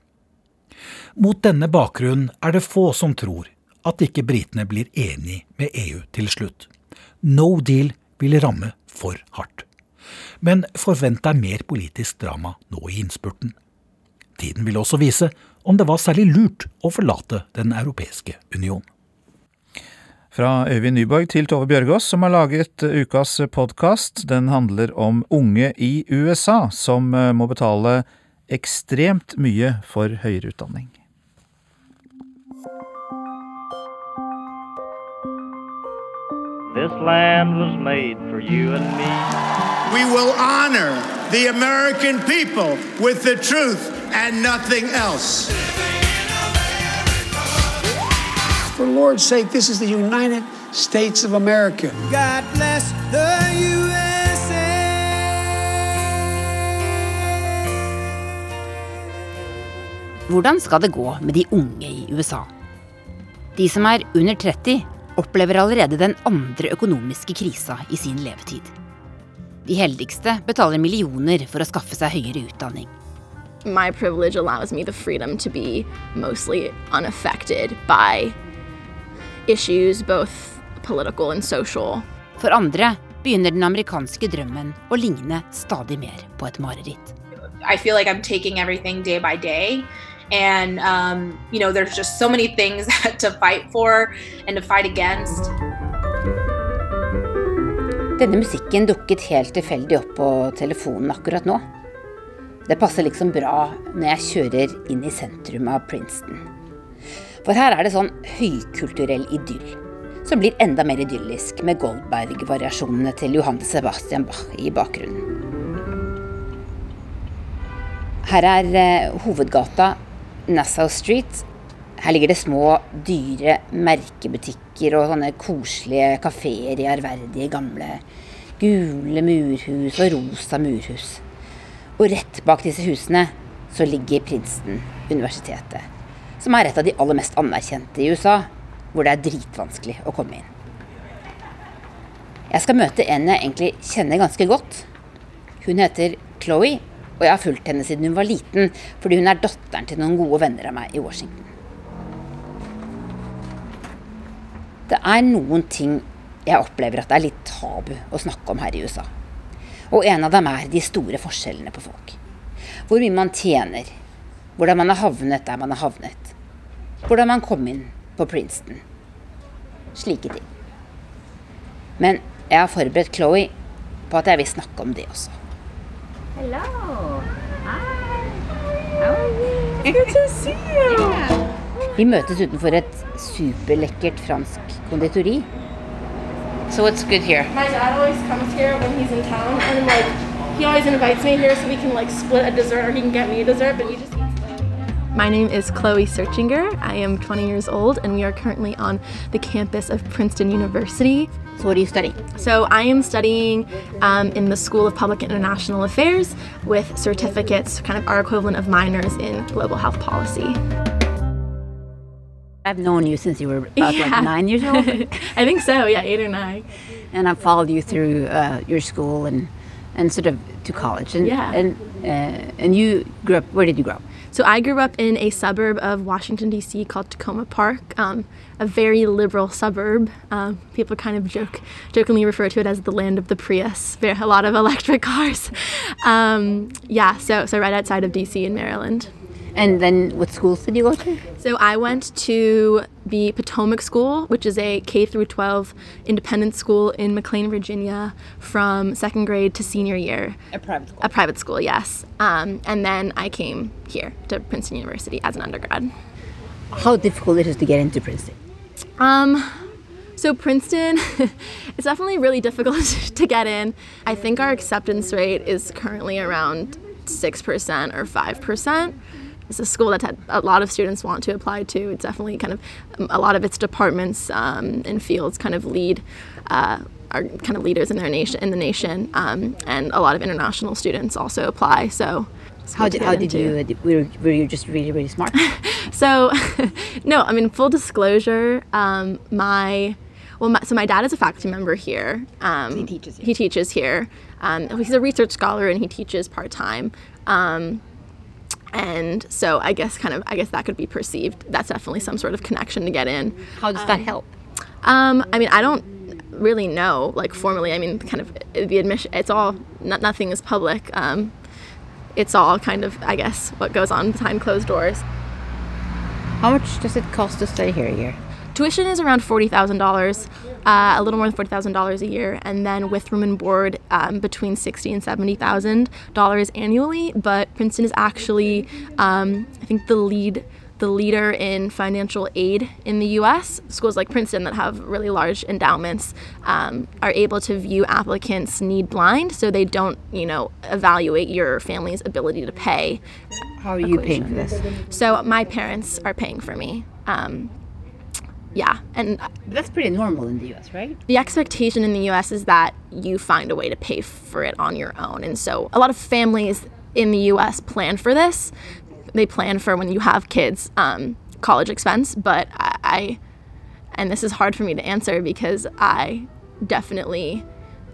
Mot denne bakgrunnen er det få som tror at ikke britene blir enig med EU til slutt. No deal vil ramme for hardt. Men forvent deg mer politisk drama nå i innspurten. Tiden vil også vise om det var særlig lurt å forlate Den europeiske union.
Fra Øyvind Nyborg til Tove Bjørgaas, som har laget ukas podkast. Den handler om unge i USA som eh, må betale ekstremt mye for høyere utdanning.
This land was made for you and me.
We will honor the American people with the truth and nothing else.
For Lord's sake, this is the United States of America.
God bless the USA.
Hvordan skal det gå med de unge i USA? De som er under 30, opplever allerede den andre økonomiske krisa i sin levetid. De heldigste betaler millioner for å skaffe seg høyere utdanning.
my privilege allows me the freedom to be mostly unaffected by issues, both political and social.
For andre begynner den amerikanske drømmen å ligne stadig mer på et mareritt.
I feel like I'm taking everything day by day. And, um, you know, there's just so many things to fight for and to fight against.
Denne musikken dukket helt tilfeldig opp på telefonen akkurat nå. Det passer liksom bra når jeg kjører inn i sentrum av Princeton. For her er det sånn høykulturell idyll, som blir enda mer idyllisk med Goldberg-variasjonene til Johan Sebastian Bach i bakgrunnen. Her er eh, hovedgata Nassau Street. Her ligger det små, dyre merkebutikker og sånne koselige kafeer i ærverdige, gamle gule murhus og rosa murhus. Og rett bak disse husene så ligger Princeton-universitetet. Som er et av de aller mest anerkjente i USA, hvor det er dritvanskelig å komme inn. Jeg skal møte en jeg egentlig kjenner ganske godt. Hun heter Chloé, Og jeg har fulgt henne siden hun var liten, fordi hun er datteren til noen gode venner av meg i Washington. Det er noen ting jeg opplever at det er litt tabu å snakke om her i USA. Og en av dem er de store forskjellene på folk. Hvor mye man tjener. Hvordan man har havnet der man har havnet. Hvordan man kom inn på Princeton. Slike ting. Men jeg har forberedt Chloé på at jeg vil snakke om det også.
Hello. Hi. How are you? Good to see you.
Vi møtes utenfor et superlekkert fransk konditori. So what's good here?
My dad always comes here when he's in town, and like he always invites me here so we can like split a dessert, or he can get me a dessert, but. My name is Chloe Searchinger. I am 20 years old, and we are currently on the campus of Princeton University.
So, what are you studying?
So, I am studying um, in the School of Public International Affairs with certificates, kind of our equivalent of minors in global health policy.
I've known you since you were about
Yeah.
like nine years old.
I think so, yeah, eight or nine.
and I followed you through uh, your school and and sort of to college. And
Yeah.
and uh, and you grew up. Where did you grow up?
So I grew up in a suburb of Washington D.C. called Tacoma Park, um, a very liberal suburb. Um, people kind of joke, jokingly refer to it as the land of the Prius. There are a lot of electric cars. Um, yeah, so so right outside of D.C. in Maryland.
And then what schools did you go to?
So I went to the Potomac School, which is a K through 12 independent school in McLean, Virginia, from second grade to senior year.
A private school.
A private school, yes. Um, and then I came here to Princeton University as an undergrad.
How difficult it is to get into Princeton?
Um, so Princeton, it's definitely really difficult to get in. I think our acceptance rate is currently around six percent or five percent. It's a school that had a lot of students want to apply to. It's definitely kind of um, a lot of its departments um, and fields kind of lead. Uh, are kind of leaders in their nation in the nation, um, and a lot of international students also apply. So,
How did how did you? Were, were you just really really smart?
So, no, I mean, full disclosure, um, my, well, my, so my dad is a faculty member here. Um, he teaches here. He teaches here. Um, he's a research scholar and he teaches part time. Um, and so I guess kind of, I guess that could be perceived. That's definitely some sort of connection to get in.
How does that help?
Um, I mean, I don't really know, like formally. I mean, kind of the admission. It's all not, nothing is public. Um, it's all kind of, I guess, what goes on behind closed doors.
How much does it cost to stay here a year?
Tuition is around forty thousand uh, a little more than forty thousand dollars a year, and then with room and board um, between sixty and seventy thousand dollars annually. But Princeton is actually, um, I think, the lead the leader in financial aid in the U.S. Schools like Princeton that have really large endowments um, are able to view applicants need blind, so they don't, you know, evaluate your family's ability to pay.
How are you paying for this?
So my parents are paying for me. Um, yeah, and
that's pretty normal in the U.S., right?
The expectation in the U.S. is that you find a way to pay for it on your own, and so a lot of families in the U.S. plan for this. They plan for when you have kids, um, college expense. But I, I, and this is hard for me to answer because I definitely,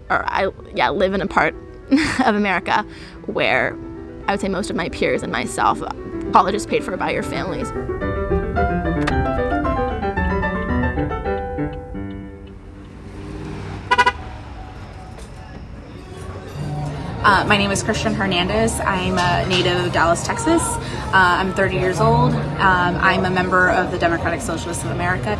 or I yeah live in a part of America where I would say most of my peers and myself, college is paid for by your families.
Uh, my name is Christian Hernandez. I'm a native of Dallas, Texas. Uh, I'm 30 years old. Um, I'm a member of the Democratic Socialists of America.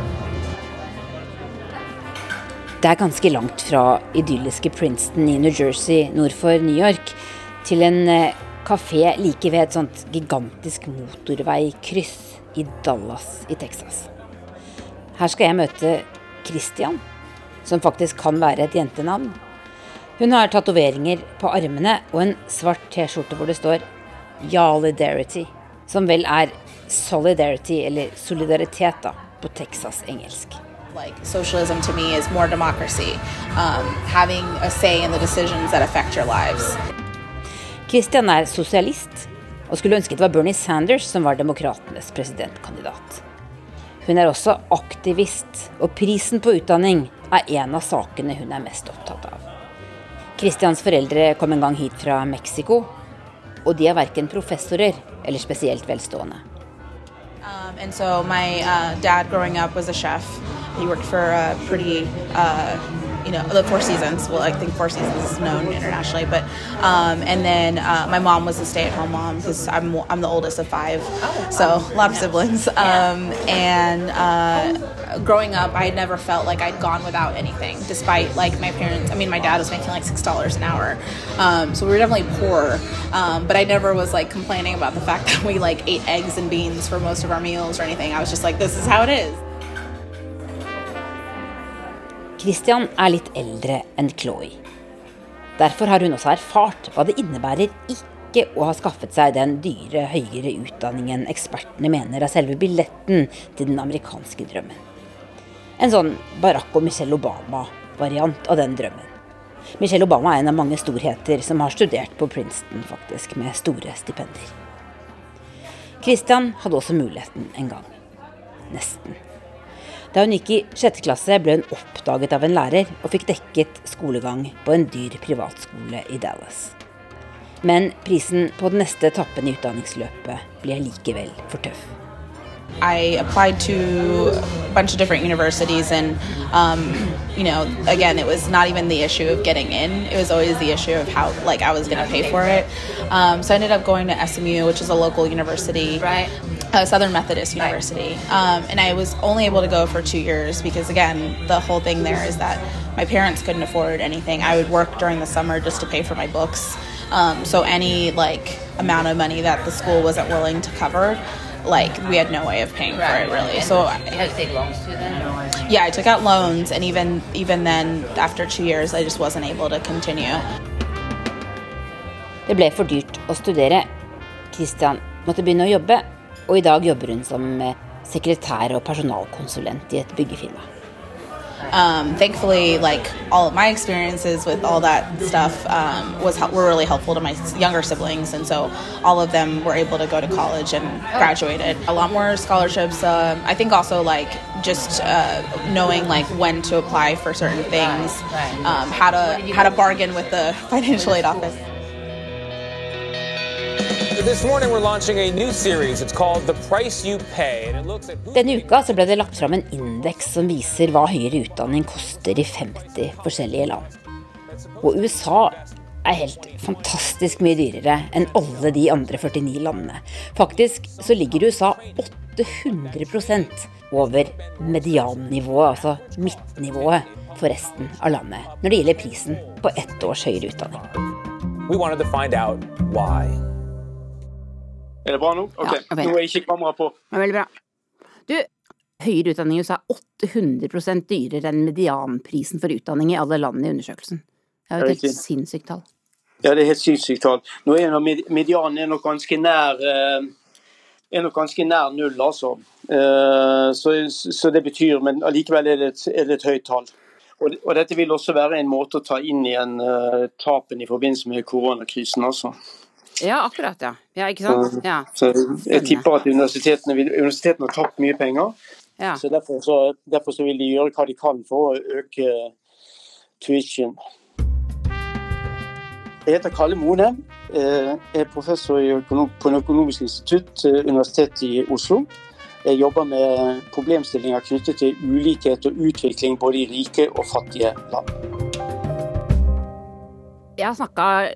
Det er ganske langt fra idylliske Princeton i New Jersey nord for New York til en eh, kafé like ved et sånt gigantisk motorveikryss i Dallas i Texas. Her skal jeg møte Christian, som faktisk kan være et jentenavn. Hun har tatoveringer på armene og en svart T-skjorte hvor det står Yalidarity, som vel er solidarity, eller solidaritet, da, på Texas-engelsk.
Like socialism to me is more democracy, um, having a say in the decisions that affect your lives.
Christian er sosialist, og skulle ønske det var Bernie Sanders som var demokratenes presidentkandidat. Hun er også aktivist, og prisen på utdanning er en av sakene hun er mest opptatt av. Christians foreldre kom en gang hit fra Mexico. og de er verken professorer eller spesielt velstående.
Um, and so my uh, dad growing up was a chef. He worked for a pretty uh, you know the Four Seasons. Well, I think Four Seasons is known internationally, but um, and then uh, my mom was a stay-at-home mom because I'm I'm the oldest of five, so a lot of siblings. Um, and uh, growing up, I never felt like I'd gone without anything, despite like my parents. I mean, my dad was making like six dollars an hour, um, so we were definitely poor. Um, but I never was like complaining about the fact that we like ate eggs and beans for most of our meals or anything. I was just like, this is how it is.
Christian er litt eldre enn Chloé. Derfor har hun også erfart hva det innebærer ikke å ha skaffet seg den dyre høyere utdanningen ekspertene mener er selve billetten til den amerikanske drømmen. En sånn Barack og Michelle Obama-variant av den drømmen. Michelle Obama er en av mange storheter som har studert på Princeton, faktisk, med store stipender. Christian hadde også muligheten en gang. Nesten. Da hun gikk i sjette klasse, ble hun oppdaget av en lærer og fikk dekket skolegang på en dyr privatskole i Dallas. Men prisen på den neste etappen i utdanningsløpet ble likevel for tøff.
I applied to a bunch of different universities, and um, you know, again, it was not even the issue of getting in; it was always the issue of how, like, I was going to pay for it. Um, so I ended up going to SMU, which is a local university, right? Uh, Southern Methodist University, um, and I was only able to go for two years because, again, the whole thing there is that my parents couldn't afford anything. I would work during the summer just to pay for my books. Um, so any like amount of money that the school wasn't willing to cover like we had no way of paying for it really. So
you had to take loans too then?
yeah, I took out loans, and even even then, after two years, I just wasn't able to continue.
Det ble for dyrt å studere. Christian måtte begynne å jobbe, og i dag jobber hun som eh, sekretær og personalkonsulent i et byggefirma.
Um, thankfully, like all of my experiences with all that stuff um, was were really helpful to my younger siblings, and so all of them were able to go to college and graduated. A lot more scholarships. Um, I think also like just uh, knowing like when to apply for certain things, um, how to how to bargain with the financial aid office.
Denne uka så ble det lagt fram en indeks som viser hva høyere utdanning koster i 50 forskjellige land. Og USA er helt fantastisk mye dyrere enn alle de andre 49 landene. Faktisk så ligger USA 800% over mediannivået, altså midtnivået, for resten av landet når det gjelder prisen på ett års høyere utdanning.
we wanted to find out why.
Er det bra nå? Ok,
Ja, okay.
Nå er ikke kameraet på.
Det er veldig bra. Du, høyere utdanning i USA er 800% dyrere enn medianprisen for utdanning i alle landene i undersøkelsen. Det er jo et helt sinnssykt tall.
Ja, det er helt sinnssykt tall. Nå er medianen er nok ganske nær eh, er nok ganske nær null, altså. Eh, Så, så det betyr Men allikevel er er det et høyt tall. Og, og dette vil også være en måte å ta inn igjen uh, tapen i forbindelse med koronakrisen, altså.
Ja, akkurat, ja. Ja, ikke sant? Ja.
Så jeg tipper at universitetene, vil, universitetene har tapt mye penger.
Ja.
Så derfor, så derfor så vil de gjøre hva de kan for å øke tuition. Jeg heter Kalle Mone. eh, Jeg er professor økonom, på en økonomisk institutt, eh, Universitetet i Oslo. Jeg jobber med problemstillinger knyttet til ulikhet og utvikling både i rike og fattige land.
Jeg har snakka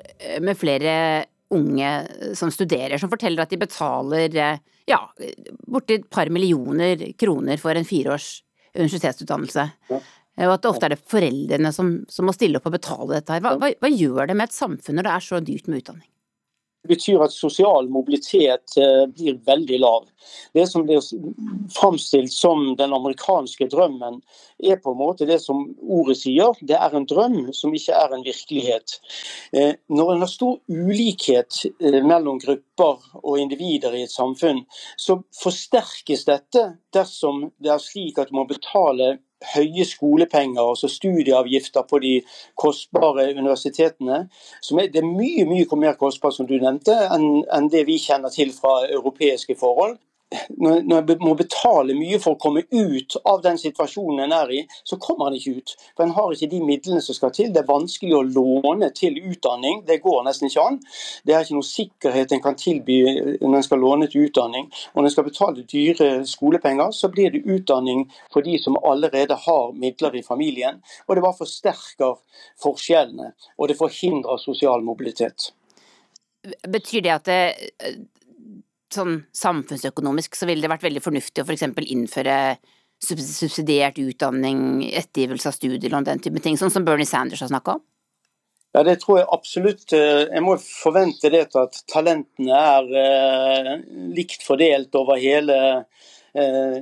med flere unge som studerer, som forteller at de betaler eh, ja, borti et par millioner kroner for en fireårs universitetsutdannelse. Eh, Og at det ofte er det foreldrene som, som må stille opp og betale dette her. Hva, hva, hva gjør det med et samfunn når det er så dyrt med utdanning?
Det betyr at sosial mobilitet eh, blir veldig lav. Det som blir framstilt som den amerikanske drømmen, er på en måte det som ordet sier. Det er en drøm som ikke er en virkelighet. Eh, Når en har stor ulikhet eh, mellom grupper og individer i et samfunn, så forsterkes dette dersom det er slik at man betaler høye skolepenger, altså studieavgifter på de kostbare universitetene. Som er, det er mye mye mer kostbart, som du nevnte, enn enn det vi kjenner til fra europeiske forhold. Når en må betale mye for å komme ut av den situasjonen en er i, så kommer en ikke ut. For en har ikke de midlene som skal til. Det er vanskelig å låne til utdanning. Det går nesten ikke an. Det er ikke noe sikkerhet en kan tilby når en skal låne til utdanning. Og når en skal betale dyre skolepenger, så blir det utdanning for de som allerede har midler i familien. Og det bare forsterker forskjellene, og det forhindrer sosial mobilitet.
Betyr det at det, sånn samfunnsøkonomisk så ville det vært veldig fornuftig å f.eks. For innføre subsidiert utdanning, ettergivelse av studielån, den type ting, sånn som Bernie Sanders har snakka om?
Ja, det tror jeg absolutt. Jeg må forvente det til at talentene er eh, likt fordelt over hele eh,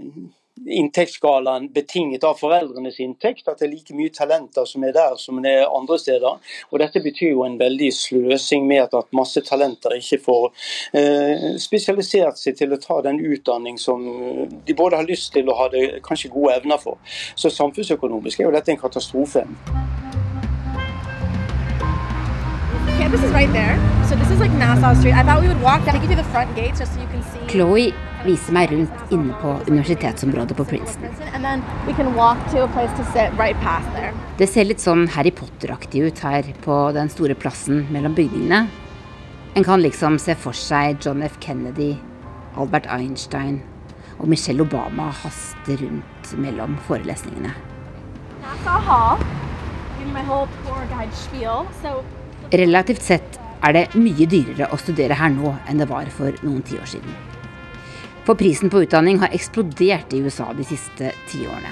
inntektsskalaen betinget av foreldrenes inntekt. At det er like mye talenter som er der som det er andre steder. Og Dette betyr jo en veldig sløsing med at masse talenter ikke får eh, spesialisert seg til å ta den utdanning som de både har lyst til og har kanskje gode evner for. Så samfunnsøkonomisk er jo dette en katastrofe.
Campus is right there. So this is like Nassau Street. I thought we would walk, take you to the front gates just so you can see.
Chloe viser meg rundt inne på universitetsområdet på Princeton. Det ser litt sånn Harry Potter-aktig ut her på den store plassen mellom bygningene. En kan liksom se for seg John F. Kennedy, Albert Einstein og Michelle Obama haste rundt mellom forelesningene. Relativt sett er det mye dyrere å studere her nå enn det var for noen tiår siden. For prisen på utdanning har eksplodert i USA de siste tiårene.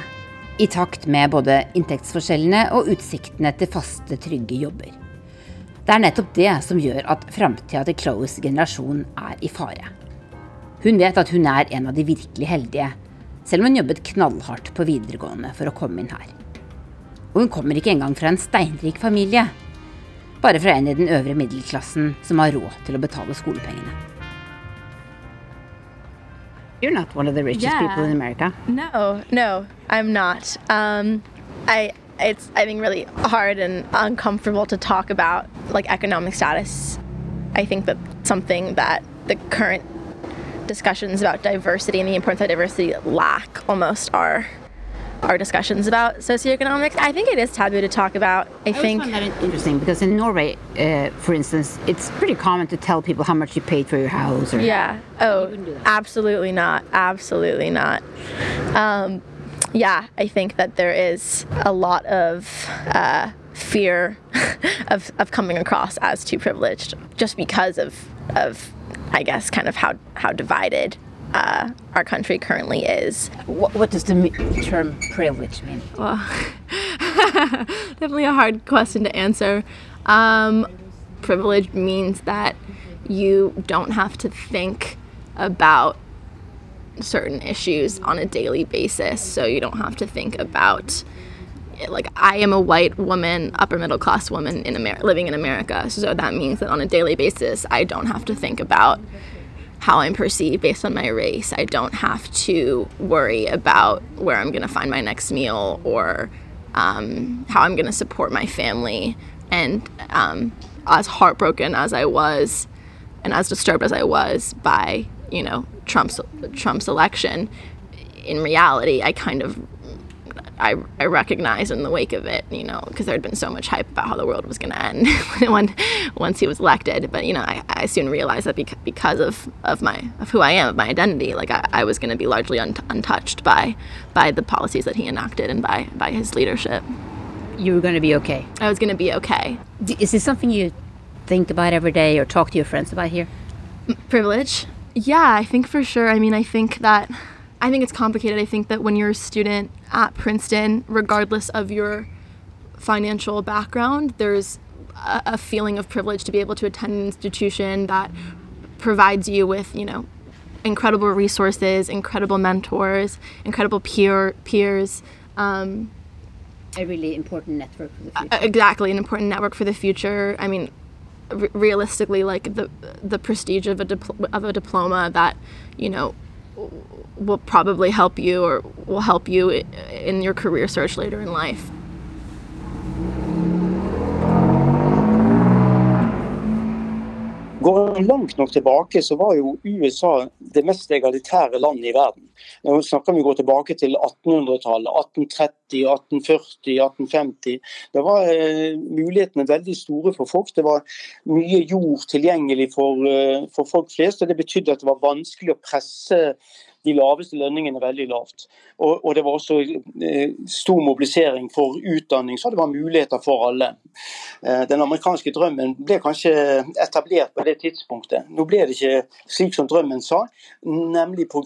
I takt med både inntektsforskjellene og utsiktene til faste, trygge jobber. Det er nettopp det som gjør at framtida til Chloes generasjon er i fare. Hun vet at hun er en av de virkelig heldige, selv om hun jobbet knallhardt på videregående for å komme inn her. Og hun kommer ikke engang fra en steinrik familie, bare fra en i den øvre middelklassen som har råd til å betale skolepengene. You're not one of the richest yeah. people in America.
No, no, I'm not. Um, I it's I think really hard and uncomfortable to talk about like economic status. I think that something that the current discussions about diversity and the importance of diversity lack almost are our discussions about socioeconomics. I think it is taboo to talk about. I, I think
find that interesting because in Norway, uh, for instance, it's pretty common to tell people how much you paid for your house. Or
yeah. Oh, absolutely not. Absolutely not. Um, yeah, I think that there is a lot of uh, fear of, of coming across as too privileged just because of of I guess kind of how how divided uh, our country currently is.
What, what does the term privilege mean?
Well, definitely a hard question to answer. Um, privilege means that you don't have to think about certain issues on a daily basis. So you don't have to think about like I am a white woman, upper middle class woman in Amer- living in America. So that means that on a daily basis, I don't have to think about how I'm perceived based on my race. I don't have to worry about where I'm going to find my next meal or um, how I'm going to support my family. And um, as heartbroken as I was, and as disturbed as I was by you know Trump's Trump's election, in reality, I kind of I, I recognized in the wake of it, you know, because there had been so much hype about how the world was going to end when, once he was elected. But you know, I, I soon realized that beca- because of, of my of who I am, of my identity, like I, I was going to be largely un- untouched by by the policies that he enacted and by by his leadership.
You were going to be okay.
I was going to be okay.
Is this something you think about every day or talk to your friends about here?
Privilege. Yeah, I think for sure. I mean, I think that I think it's complicated. I think that when you're a student at Princeton, regardless of your financial background, there's a, a feeling of privilege to be able to attend an institution that provides you with, you know, incredible resources, incredible mentors, incredible peer peers. Um,
a really important network for the future.
exactly, an important network for the future. I mean, realistically, like the the prestige of a dipl- of a diploma that you know will probably help you or will help you in your career search later in life.
Går går langt nok tilbake, så var jo USA det mest egalitære landet i verden. Nå snakker vi gå tilbake til 1800-tallet, 1830, 1840, 1850. Da var eh, mulighetene veldig store for folk. Det var mye jord tilgjengelig for, eh, for folk flest. og Det betydde at det var vanskelig å presse de laveste lønningene veldig lavt. Og, og det var også eh, stor mobilisering for utdanning, så det var muligheter for alle. Eh, den amerikanske drømmen ble kanskje etablert på det tidspunktet. Nå ble det ikke slik som drømmen sa, nemlig pga.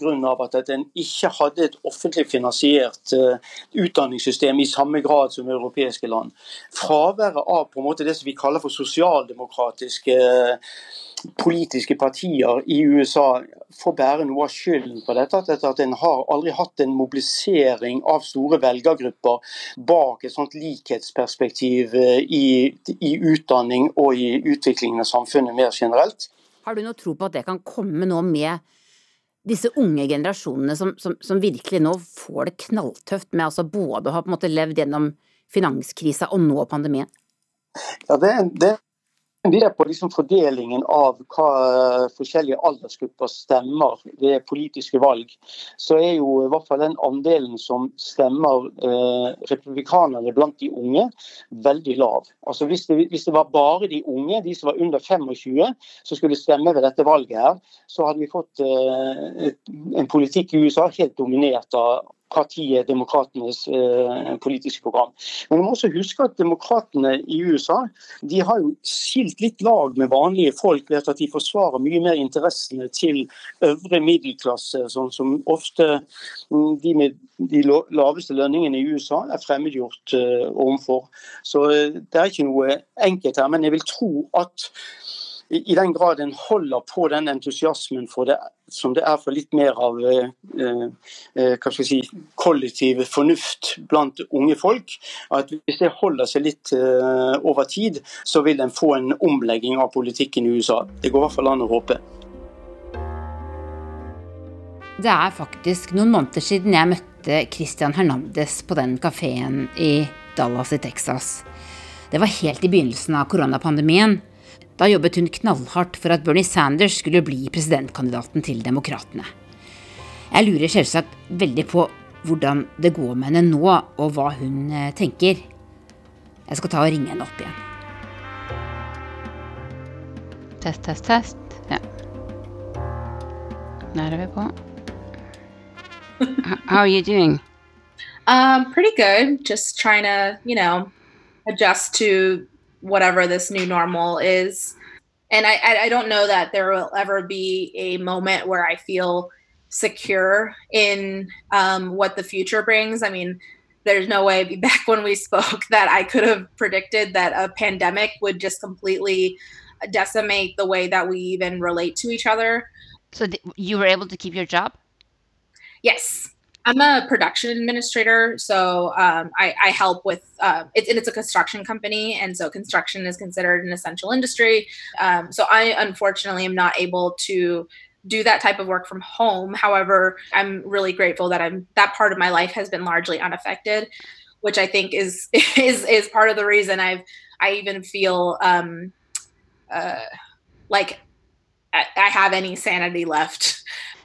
at en ikke hadde et offentlig finansiert eh, utdanningssystem i samme grad som europeiske land. Fraværet av på en måte det som vi kaller for sosialdemokratiske politiske partier i USA får bære noe av skylden på dette. At en har aldri hatt en mobilisering av store velgergrupper bak et sånt likhetsperspektiv eh, i, i utdanning og i utviklingen av samfunnet mer generelt.
Har du noe tro på at det kan komme nå med disse unge generasjonene som, som, som virkelig nå får det knalltøft med altså både å ha levd gjennom finanskrisa og nå pandemien?
Ja, det, det det er på liksom fordelingen av hva forskjellige aldersgrupper stemmer ved politiske valg, så er jo i hvert fall den andelen som stemmer eh, republikanerne blant de unge, veldig lav. Altså hvis det, hvis det, var bare de unge, de som var under 25, som skulle stemme ved dette valget, her, så hadde vi fått eh, en politikk i USA helt dominert av partiet Demokratenes eh, politiske program. Men vi må også huske at demokratene i USA de har jo skilt litt lag med vanlige folk ved at de forsvarer mye mer interessene til øvre middelklasse, sånn som ofte mm, de med de laveste lønningene i USA er fremmedgjort eh, overfor. Så eh, det er ikke noe enkelt her. Men jeg vil tro at i den grad en holder på den entusiasmen det som det er for litt mer av eh, eh, si, kollektiv fornuft blant unge folk, at hvis det holder seg litt eh, over tid, så vil en få en omlegging av politikken i USA. Det går i hvert fall an å håpe.
Det er faktisk noen måneder siden jeg møtte Christian Hernandez på den kafeen i Dallas i Texas. Det var helt i begynnelsen av koronapandemien. Da jobbet hun knallhardt for at Bernie Sanders skulle bli presidentkandidaten til Demokratene. Jeg lurer selvsagt veldig på hvordan det går med henne nå, og hva hun eh, tenker. Jeg skal ta og ringe henne opp igjen. Test, test, test. Ja. Der er vi på. How are you doing?
Um, pretty good. Just trying to, you know, adjust to whatever this new normal is. And I, I don't know that there will ever be a moment where I feel secure in um, what the future brings. I mean, there's no way back when we spoke that I could have predicted that a pandemic would just completely decimate the way that we even relate to each other.
So th- you were able to keep your job?
Yes. I'm a production administrator, so um, I, I, help with uh, it, it's a construction company, and so construction is considered an essential industry. Um, so I unfortunately am not able to do that type of work from home. However, I'm really grateful that I'm that part of my life has been largely unaffected, which I think is is is part of the reason I've I even feel um, uh, like I, I have any sanity left.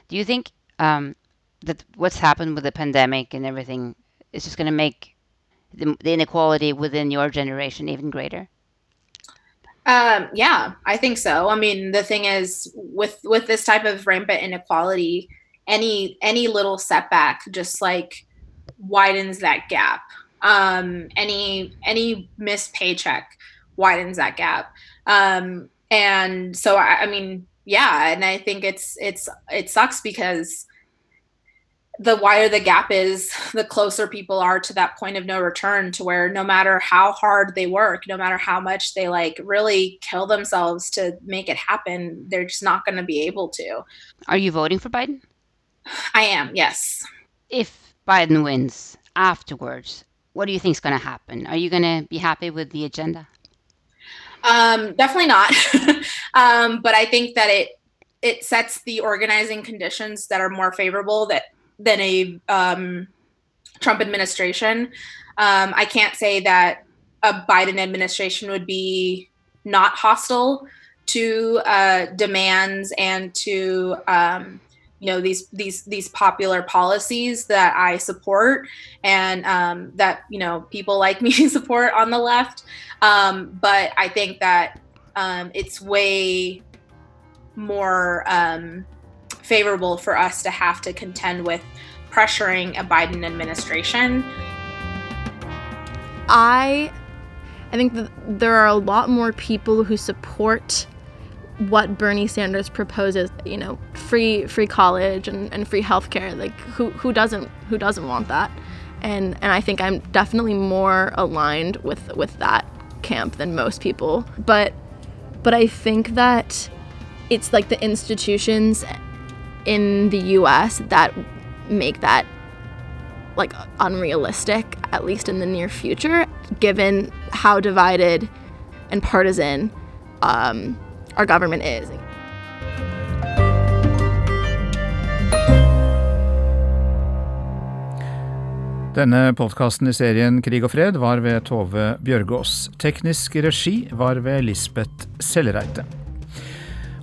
Do you think um, that what's happened with the pandemic and everything is just going to make the, the, inequality within your generation even greater?
Um, yeah, I think so. I mean, the thing is, with with this type of rampant inequality, any any little setback just like widens that gap. Um, any any missed paycheck widens that gap. Um, and so, I, I mean, yeah, and I think it's it's it sucks because the wider the gap is, the closer people are to that point of no return to where no matter how hard they work, no matter how much they like really kill themselves to make it happen, they're just not going to be able to.
Are you voting for Biden?
I am, yes.
If Biden wins afterwards, what do you think is going to happen? Are you going to be happy with the agenda?
Um, definitely not. um, but I think that it it sets the organizing conditions that are more favorable that than a um, Trump administration. Um, I can't say that a Biden administration would be not hostile to uh, demands and to um, you know these these these popular policies that I support and um, that you know people like me support on the left. Um, but I think that um, it's way more um, favorable for us to have to contend with pressuring a Biden administration.
I I think that there are a lot more people who support what Bernie Sanders proposes, you know, free free college and, and free healthcare. Like who who doesn't who doesn't want that? And and I think I'm definitely more aligned with with that camp than most people. But but I think that it's like the institutions in the US that make that like unrealistic at least in the near future given how divided and partisan um, our government is.
Denne podkasten i serien Krig og fred var ved Tove Bjørgaas. Teknisk regi var ved Lisbeth Sellereite.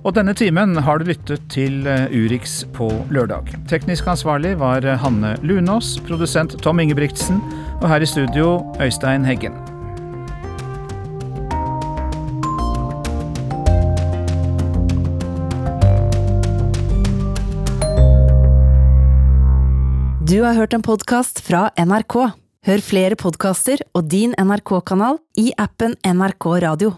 Og denne timen har du lyttet til eh, Urix på lørdag. Teknisk ansvarlig var Hanne Lunås, produsent Tom Ingebrigtsen, og her i studio Øystein Heggen.
Du har hørt en podkast fra NRK. Hør flere podkaster og din NRK-kanal i appen NRK Radio.